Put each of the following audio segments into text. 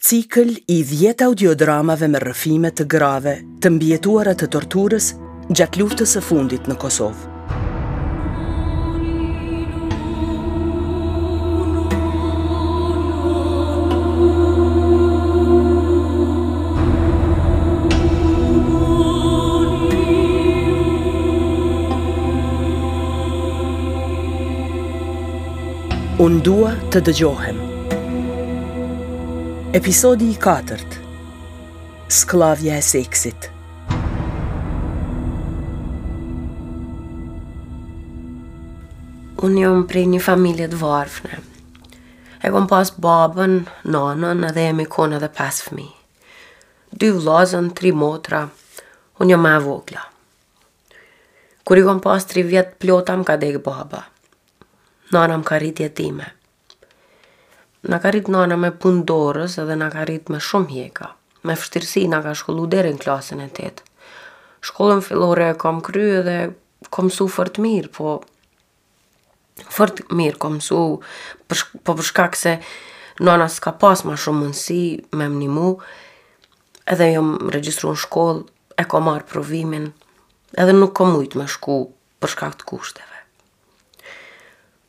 Cikël i dhjetë audiodramave me rrëfime të grave të mbijetuara të torturës gjatë luftës së fundit në Kosovë. Unë dua të dëgjohem. Episodi i katërt Skllavja e seksit Unë jam prej një familje të varfne. E kom pas babën, nanën edhe jemi kon edhe pesë fëmi. Dy vlazën, tri motra, unë jam ma e vogla. Kur i kom pas tri vjet plota më ka dek baba. Nana më ka rritë jetime. Na ka rrit nana me punë t'dorës edhe na ka rrit me shumë hjeka. Me vështirësi na ka shkollu deri n'klasin e tetë. Shkollën fillore e kom kry edhe kom msu fort mirë, po fort mirë kom msu, po për shkak se nana s'ka pas ma shumë mundësi me m'nimu, edhe jom regjistru n'shkollë, e kom marrë provimin edhe nuk kom mujtë me shku për shkak të kushteve.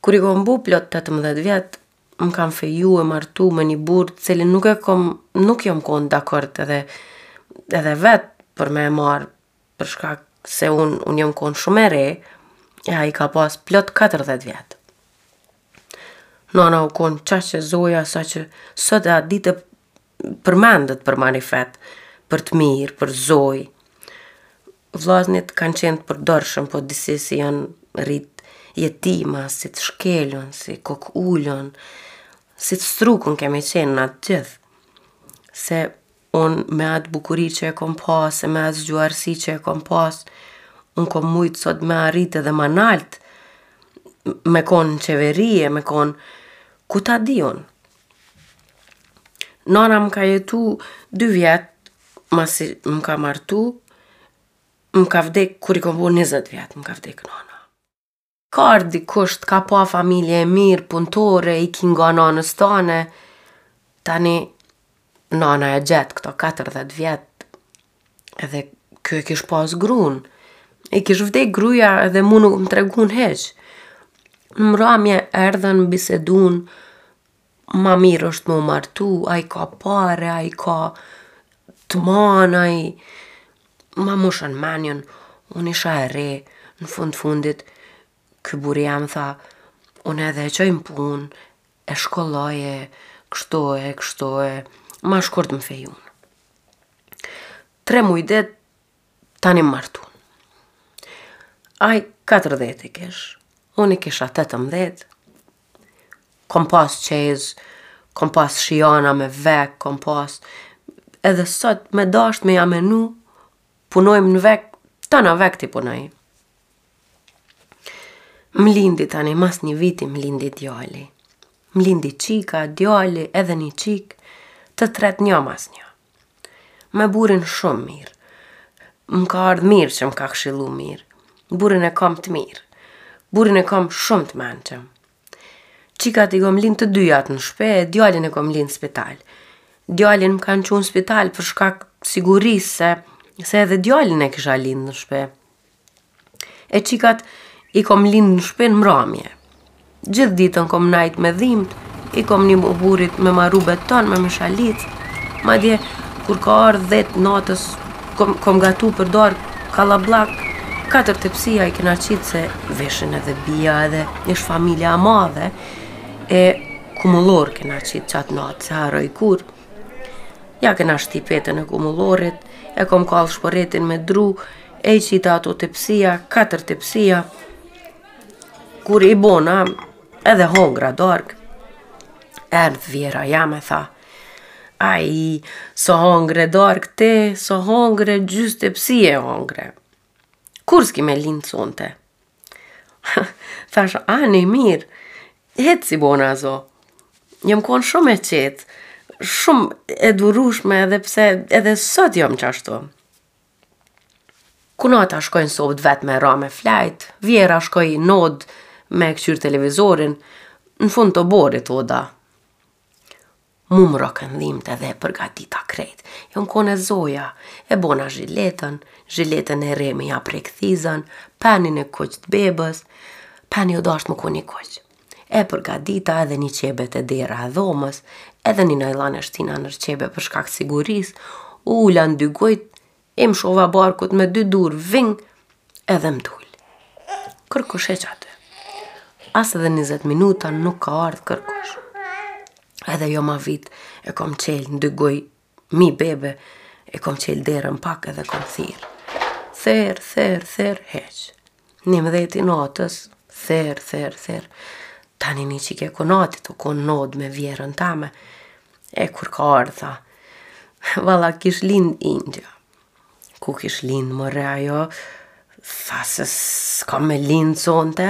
Kur i kom bo plot 18 vjet, më kan feju e martu me një burrë të cilin nuk e kom nuk jom kon dakord edhe edhe vet për me e marr për shkak se un un jom kon shum e re e ai ka pas plot 40 vjet. Nana u kon qaq e zoja saqë sot e asaj dite përmendet për marifet, për të mirë, për zojë. Vllaznit kanë qenë të përdorshëm, po disi si janë rrit jetima, si të shkelun, si kokë ulun, si të strukun kemi qenë na të gjithë. Se unë me atë bukuri që e kom pas e me atë zgjuarsi që e kom pas, unë kom mujtë sot me arrit edhe ma nalt, me kon n'qeveri e me kon ku ta di unë. Nana më ka jetu dy vjet masi më ka martu, më ka vdek kur i kom bo njëzet vjet, më ka vdek nana. Ka ardh dikush t'ka pa familje e mirë, punëtore, i kënë nga nanës tane, tani nana e gjet këto katërdhet vjet. Edhe ky e kish pas grunë. I kish vdek gruja edhe mu nuk më tregun hiq. Në mramje erdhën, bisedun, ma mirë është mu martu, ai ka pare, ai ka të man, ai. Ma mbushën menjën. Unë isha e re. N'fund t'fundit ky burri jem tha, unë edhe e qoj n'punë, e shkolloj e kështu e kështu e ma shkurt më fejun. Tre muj dit tani më martun. Aj 40 i kish, unë i kisha 18, kom pas qez, kom pas shiju me vek, kom pas... Edhe sot me dasht me jamenu, punojmë në vek, tana vek t'i punoj. Më lindi tani mas një viti më lindi djali. Më lindi çika, djali edhe një çik, të tret njo mas njo. Me burrin shumë mirë. Më ka ardhë mirë që më ka këshillu mirë. Burrin e kam të mirë. Burrin e kam shumë të mençëm. Çikat i kom lind të dyjat në shpe, djalin e kom lind spital. Djalin më kanë çunë spital për shkak sigurisë se, se edhe djalin e kisha lind në shpe. E çikat i kom lind në shpi n'mramje. Gjithë ditën kom najt me dhimt, i kom nimu burrit me maru beton me mishalic. Madje, kur ka ardhë dheti natës, kom, kom gatu për dark kallabllak, katër tepsia i kena qitë se vijshin edhe bija edhe ish familja e madhe, e kollomoq kena qitë qatë natë, s'e harroj kurr. Ja kena shti petën e kumpullorit, e kom kallë shporetin me dru, E i qita ato tepsia, katër tepsia, kur i bona, edhe hongra dark, erdhë vjehrra jeme tha, ai, sa hongre dark ti, sa hongre gjysë tepsie hongre, kurr s'ki me lind sonte? Thash, ani mirë, hiç s'i bona zo, jam konë shumë e qetë, shumë e durushme edhe pse edhe sot jam qashtu. Kunata shkoi në sobë t'vet me ra me flejt, Vjehrra shkoi n'odë me kqyr televizorin, n'fund të oborrit oda mu m'rokën dhimt edhe e përgatita krejt. Jom kon e zoja, e bona zhiletën, zhiletën e re me ja pre kthizën, penin e kuq t'bebës, peni u dashtë me kon i kuq. E përgatita edhe ni qebe te dera e dhomës, edhe ni najllan e shtina nër qebe për shkak të siguris, u ula në dy guj, i mshova barkut me dy durë, ving! edhe m'dol. Kërkush hiç aty. As edhe njëzet minuta nuk ka ardh kërkush. Edhe jom avit e kom çel në dy guj Mi bebe, e kom çelë derën pak edhe kom thirrë. Therrë, therrë, therrë, hiç. Njëmdheti natës, therrë, therrë, therrë. Tani një çikë e kunatit, u konë n'odë me vjehrrën teme. E kur ka ardh tha, valla kish lind inxha. Ku kish lind more ajo, tha se s'ka me lind sonte,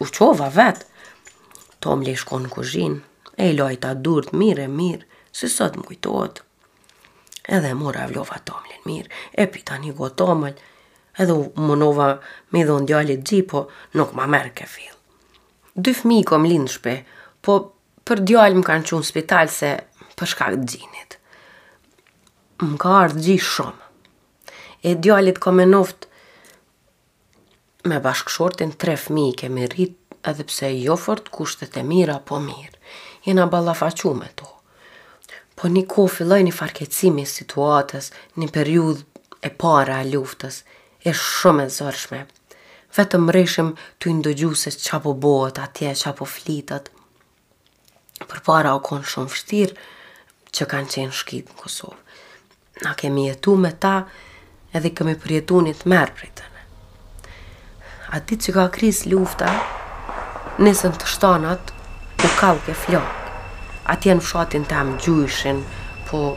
U qova vet. Tomli shkon në kuzhinë, e i lajta durt mirë e mirë, si sot më kujtohet. Edhe mora vlova tomlin mirë, e pita një gotë tomël, edhe u munova me i dhonë djallit gji, po nuk ma merrke fill. Dy fmi kom lind n'shpi, po për djallë më kanë çu n'spital se për shkak të gjinit. Më ka ardhë gji shumë. E djallit ka me noftë Me bashkëshortin tre fëmijë i kemi rrit edhe pse jo fort kushtet e mira po mirë jena ballafaqu me to po ni kohë filloj ni farë keqsimi i situatës ni periudhë e para e luftës ish shumë e zorshme vetëm rrishim tu i ndëgju se ça po bohet atje ça po flitet Përpara u kon shumë vështirë që kanë qenë shkit n'Kosovë. Na kemi jetu me ta edhe i kemi përjetu ni tmerr prej tyne. A ditë që ka kris lufta, nisën të shtanat u kallke flakë. Atje n'fshatin tem gjujshin, po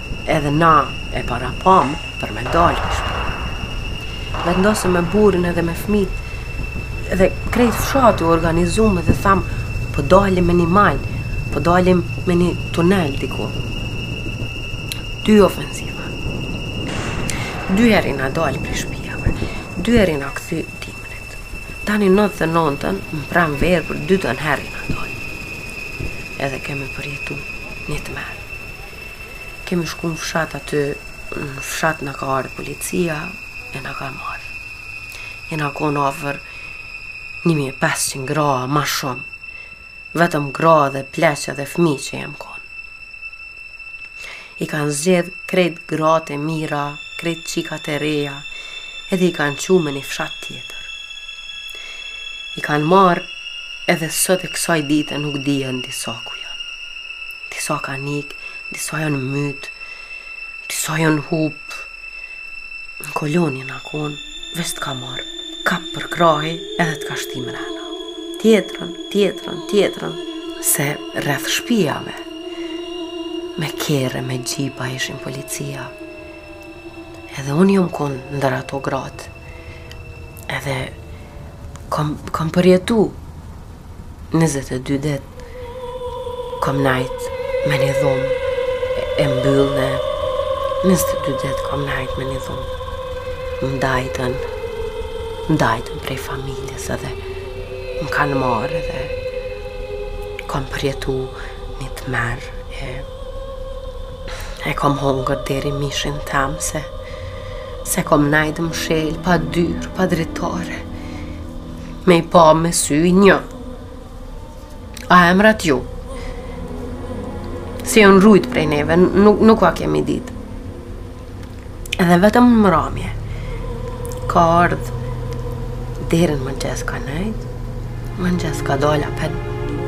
Edhe na e parapamë për me dalë prej shpisë. Vendosëm me burrin edhe me fmit, edhe krejt fshati u organizum dhe thamë, për po dalim me një mal, për po dalim me një tunel diku. Dy ofensiva. Dy herë jena dalë prej shpijave, dy herë jena kthy dimrit. Tani 99-ën, në pranverë për dytën herë jena dalë. Edhe kemi përjetu një tmerr. kemi shku në fshat aty, në fshat na ka ardhë policia, e na ka marrë. E jena konë afër 1500 gra ma shumë, vetëm gra dhe pleqe dhe fmi që jem konë. I kanë zgjedh krejt grat e mira, krejt çikat e reja, edhe i kanë çu me një fshat tjetër. I kanë marrë edhe sot e kësaj dite nuk dijen disa ku janë. Disa kanë ik, disa janë myt, disa janë hup. Në kolonjë jena kon, veç të ka marrë, kap për krahi edhe të ka shti mrena. Tjetrën, tjetrën, tjetrën, se rreth shpijave, me kerre, me xhipa ishin policia. Edhe unë jom konë ndër ato gratë, Edhe kom, kom përjetu 22 dit kom najt me një dhomë e mbyllne 22 dit kom najt me një dhomë më dajten më dajten prej familjes edhe më kanë marrë edhe kom përjetu një tmerr e, e kom hongër deri mishin tem se Se kom nejtë mshelë, pa dyrë, pa dritare Me i pa me sy një A emrat ju Si jon rujt prej neve, nuk, nuk ua kemi dit Edhe vetëm në mramje Ka ardhë Deri në mëngjes ka nejtë Mëngjes ka dal apet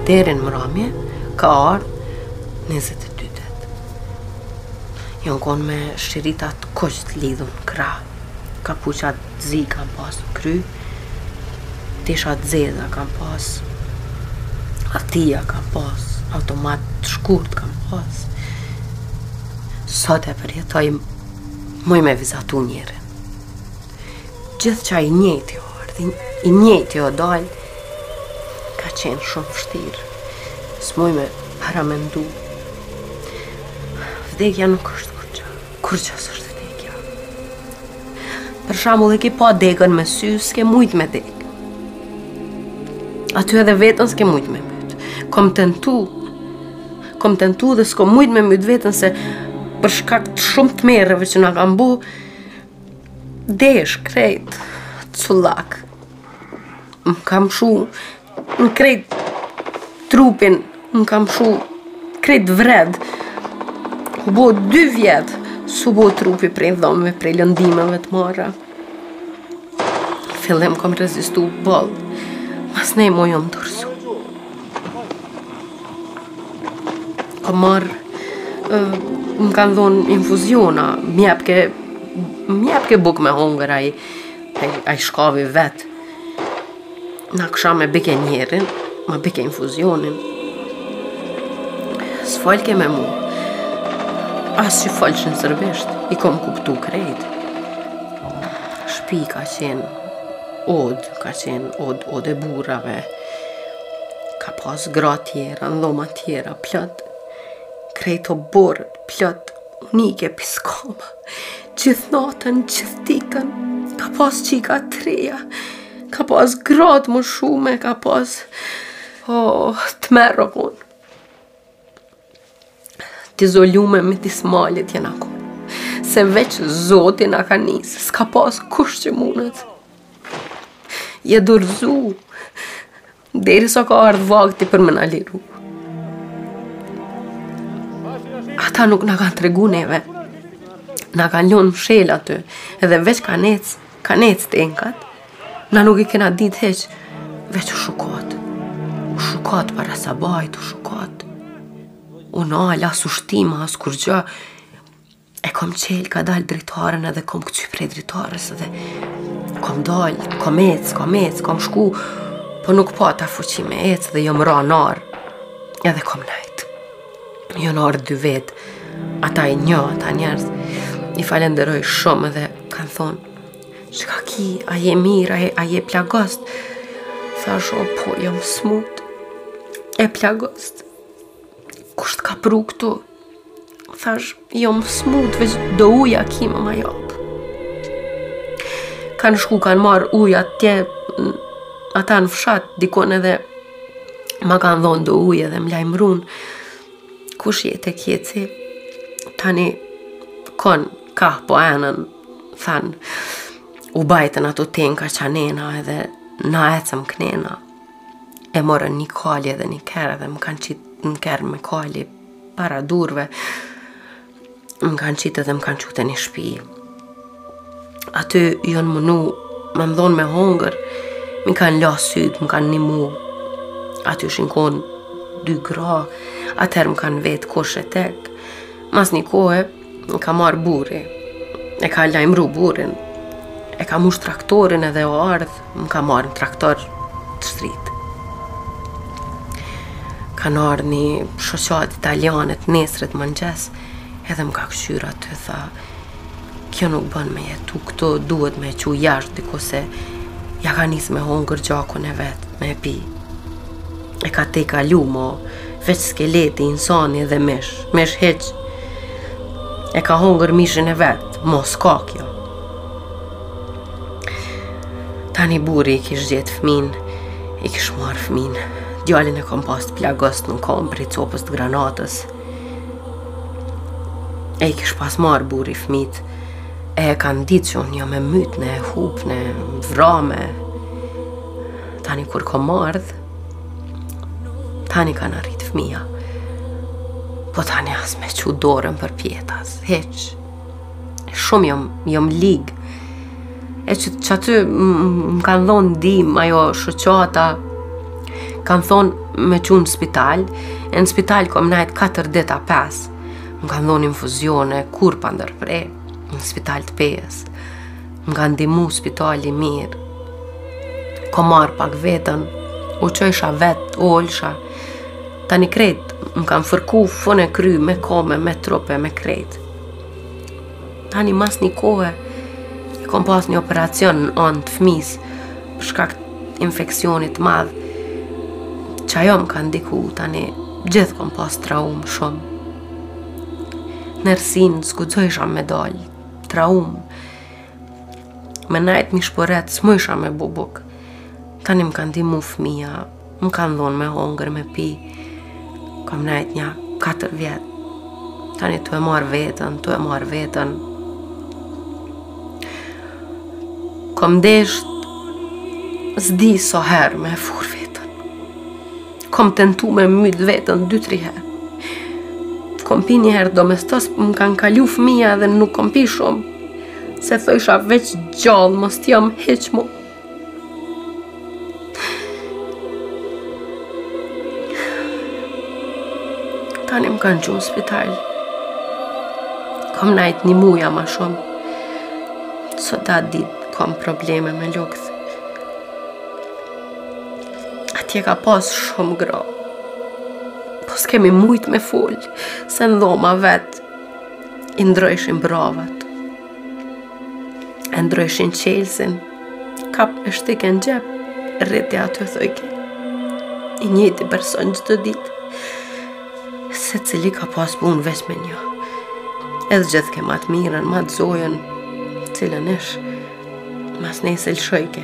Deri në mramje Ka ardhë 22 Janë konë me shirita të kuq të lidhun krah. Kapuça të zi kanë pas në kry, tesha të zeza kanë pas, alltia kanë pas, automat të shkurt kanë pas. Sot e përjetoj, muj me vizatu njërin. Gjithçka i njëjti o ardh, i njëjti o dal, ka qenë shumë shtirë, s'muj me paramendu. Vdekja nuk është kurgja, kurgja s'është vdekja. Për shembull e ki pa dekën me sy, s'ke mujtë me dekë. Aty edhe veten s'ke mujt me myt. Kom tentu. Kom tentu dhe s'kom mujt me myt veten se për shkak të shumë tmerreve që na kanë bo, Desh krejt cullak. Më ka mshu në krejt trupin, më ka mshu krejt vred. U bo dy vjet, s'u bo trupi prej dhunve, prej lëndimeve të marra. Fillim kom rezistu boll, masnej mo jom dorzu. Ka marrë, më kanë dhonë infuziona, m'jepke, m'jepke bukë me hongër ai, ai shkavi vetë. Na kësha me bike njerin, ma bike infuzionin. S'folke me mu, asi që folshin serbisht, i kom kuptu krejt. Shpi ka qenë, odë, ka qenë, odë, odë e burrave, Ka pas gra tjera, në dhoma tjera, plot. Krejt oborret, plot, u nike, piskoma. Gjithë natën, gjithë ditën, ka pas çika t'reja. Ka pas gra të moshume, ka pas... O, oh, tmerr o punë. T'izolume mjedis malit jena kon. Se veç zoti na ka ni se s'ka pas kush që mundet. Je dorëzu, deri sa ka ardhë vakti për me na liru. Ata nuk na kanë tregu neve, na kanë lënë mshel aty, edhe veç kanë ecë, Kanë ecë tankat, na nuk i kena ditë hiç, veç u shukat. U shukat para sabahit, u shukat. U nal, as ushtima, as kurgja. E kom çelë, ka dalë dritaren edhe kom këqy prej dritarës edhe kom dalë, kom ecë, kom ecë, kom shku, po nuk pata fuqi me ecë dhe jom ra n'arë edhe kom nejtë. Jon ardhë dy vetë, ata e një, ata njerëz, i falenderoj shumë dhe m'kanë thonë, çka ki, a je mirë, a je, a je plagost? Thashë, o po, jam smut, e plagost, kush t'ka pru këtu? Thashë, Jom smut, veç do ujë, a ki me ma japë. Kanë shku, kanë marrë ujë atje, ata në fshat, dikun edhe ma kanë dhonë do ujë dhe më lajmërun. Kush jetë e kjeci, tani konë, ka po enën, thanë, u bajtën ato tankat anena edhe na ecëm knena. E morën një kali edhe një kerr edhe më kanë qitë në kerr me kali Para dyrve, më kanë qitë dhe më kanë çu te një shpi. Aty janë munu, me më dhonë me hongër, më kanë la sytë, më kanë nihmu. Aty ishin konë dy gra, atëherë më kanë vetë kush je ti. Mas një kohe, Më ka marrë burri, e ka lajmru burrin, e ka mush traktorin edhe o ardhë, më ka marrë në traktor të shtrit. Kanë ardhë një shoqatë italiane të nesrit në mëngjes, edhe më ka kqyrë aty tha, kjo nuk bën me jetu, këto duhet me çu jashtë dikah se ja ka nisë me hongër gjakun e vet, me pi. E ka teka lu mo, veç skeleti, insani dhe mish, mish hiç. E ka hongër mishin e vet, mo s'ka kjo. Tani burri i kish gjetë fmin, i kish marrë fmin. Djalin e kom pas të plagost në komë prej copës të granatës. E i kish pas marrë burri fmit, e e kanë ditë që unë jam e mytne, e hupne, vrame. Tani kur kom ardhë, Tani kanë arrit fëmija. Po tani as me çu dorën për pjetas, hiç. Shumë jom, jom ligë. E qa, qaty më kanë dhonë dim, ajo shoqata, kanë thonë me çu në spital, e në spital kom nejtë 4 dita 5, më kanë dhonë infuzione, kur pa ndërpre, në spital të Pejës. M'ka ndihmu spitali mirë, kom marrë pak veten, u çojsha vetë, u ulsha, tani krejt, më kanë fërku fun e kry, me komë, me trup e me krejt. Tani mas një kohe, kom pas një operacion në anë të fmisë, shkak të infeksionit madh, që ajo më ka ndiku, tani gjithë kom pas traumë shumë. Njerzinë, s'guxojsha me dalë, traumë. Me najtë mi shporet, s'mujsha me bo bukë. Tani më kanë ndihmu fëmija, më kanë dhonë me hongër, me pi. Kam najtë nja 4 vjet. Tani tu e marrë veten, tu e marrë veten. Kom deshtë, s'di sa herë me furë veten. Kom tentu me myt veten 2-3 herë. Kom pi një herë domestos, po më kanë kalu fëmija dhe nuk kom pi shumë. Se thojsha veç gjallë, mos t'jam hiç mo. Tani më kanë çu n'spital. Kom najtë një muj a ma shumë. Sot da ditë, kom probleme me lukth. Atje ka pas shumë gra. Po s'kemi mujt me fol, se në dhoma vet i ndryjshin bravat. E ndryjshin, çelsin kap e shtike në xhep, rri ti aty thojke. I njëti person çdo ditë, secili ka pas punë veç me një. E zgjidhke ma t'mirën, ma t'zojën, cilën ish, masnej s'e lëshojke.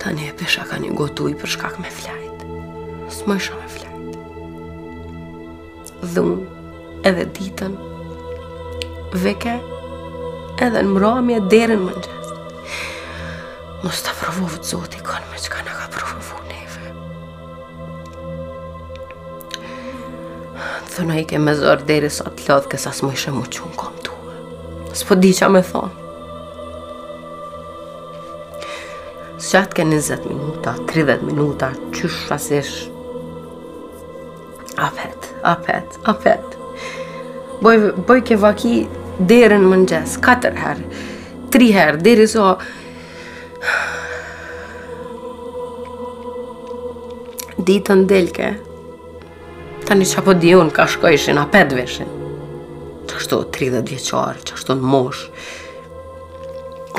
Tani e pisha ka një gotë uj për shkak me flajt. S'mujsha me flajt. Dhunë, edhe ditën vike, edhe në mramje, deri n'mëngjes. Mos ta provoftë zoti kan me çka na ka provu neve. Dhuna ke me zor derisa të lodhke sa s'mujshe m'u çu n'komë t'tua. S'po di ça me thonë. Zgatke 20 minuta, 30 minuta, qysh fasish. Apet, apet, apet. Boj, bojke vaki deri n'mëngjes, 4 herë, 3 herë, derisa... Ditën delke, Tani ça po di unë ka shkojshin, apet vishin. Qashtu 30 vjeçar, qashtu në moshë.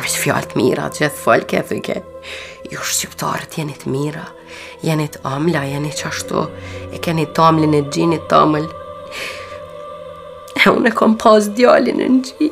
Veç fjalë të mira, gjithë folke, thujke. Ju shqiptaret jeni të mira, jeni të amla, jeni qashtu. E keni tamlin e gjinit t'amël. E unë e kom pas djalin e në gji.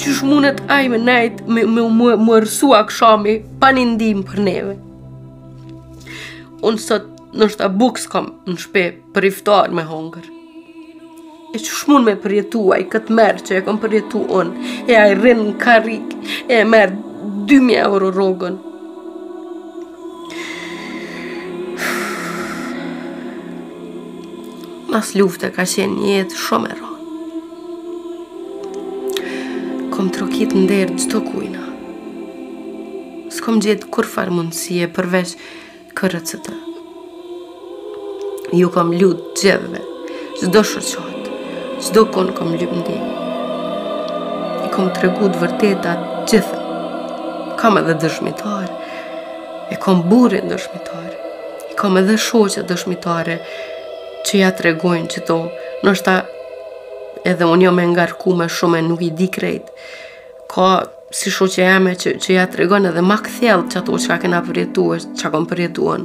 Qysh mundet ai me nejt me, me, me, me errësu akshami pa një ndim për neve Unë sot ndoshta buk s'kam në shpi për iftar me hongër E qysh mund me përjetu ai këtë tmerr që e kam përjetu unë E ai rrinë në karik e merr 2.000 euro rrogën Mas lufte ka qenë një jetë shumë e rondë. Kom trokit në derë çdokujna. S'kom gjet kurrfarë mundësie përveç KRCT. Ju kam lut gjithve Çdo shoqatë Çdo kon kam lyp I kam tregu të vërteta gjitha Kam edhe dëshmitar E kam burrin dëshmitar I kam edhe shoqe dëshmitare Që ja tregojnë qito Ndoshta edhe unë jam e ngarku me shumë e nuk i di krejt Ka si shoqe jeme që, që ja tregon edhe ma këthjellë qato çka kena përjetu e çka kom përjetu e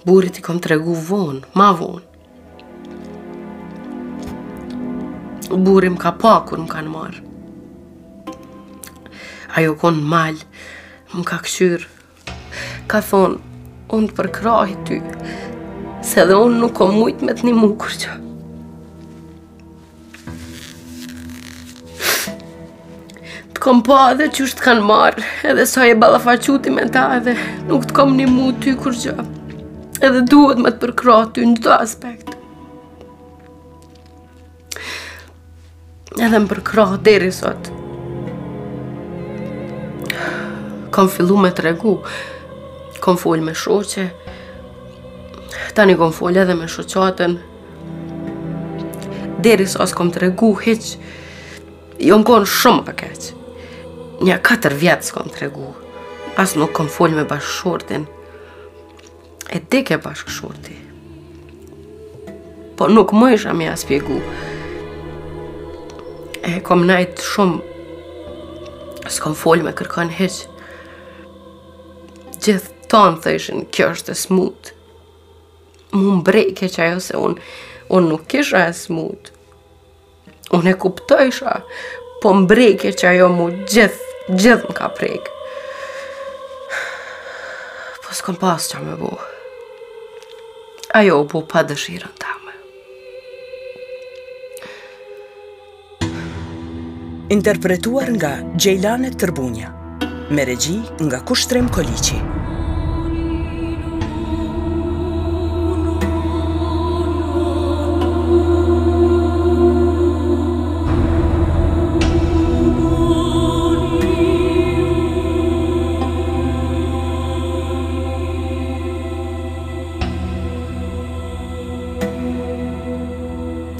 Burrit i kom tregu vonë, ma vonë. Burri m'ka pa kur më kanë marrë. Ai o konë n'mal, më ka kqyrë, Ka thonë, unë të përkrahi ty, se edhe unë nuk kom mujtë me të nimu kurgjo. Të kom pa edhe qysh t'kanë marrë, edhe si je ballafaqu ti me ta edhe nuk të kom nimu ty kurgjo. Edhe duhet me të përkrah ty në këtë aspekt. Edhe më përkrah deri sot. Kom fillu me tregu, kom fol me shoqe, tani kom fol edhe me shoqatën. Deri sot s'kom tregu hiç, o m'konë shumë për keq. Nja katër vjetë s'kom tregu, as nuk kom fol me bashkëshortin. E dike bashkëshorti. Po nuk mujsha me ia spjegu. E kom najtë shumë. S'kom folë me kërkan hiç. Gjithë tonë thojshin, kjo është e smutë. Mu m'brejke qajo se unë, unë nuk isha e smutë. Unë e kuptojsha, po m'prekke qajo mu gjithë, gjithë më ka prekë. Po s'kom pas ça me bo. Ajo u bo pa dëshirën teme. Interpretuar nga Xhejlane Tërbunja. Me regji nga Kushtrim Koliqi.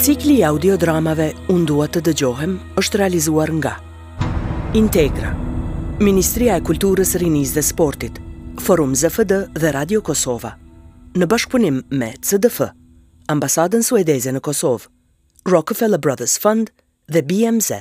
Cikli i audiodramave Unë dua të dëgjohem është realizuar nga Integra, Ministria e Kulturës, Rinisë dhe Sportit, Forum ZFD dhe Radio Kosova, në bashkëpunim me CDF, Ambasadën Suedeze në Kosovë, Rockefeller Brothers Fund dhe BMZ.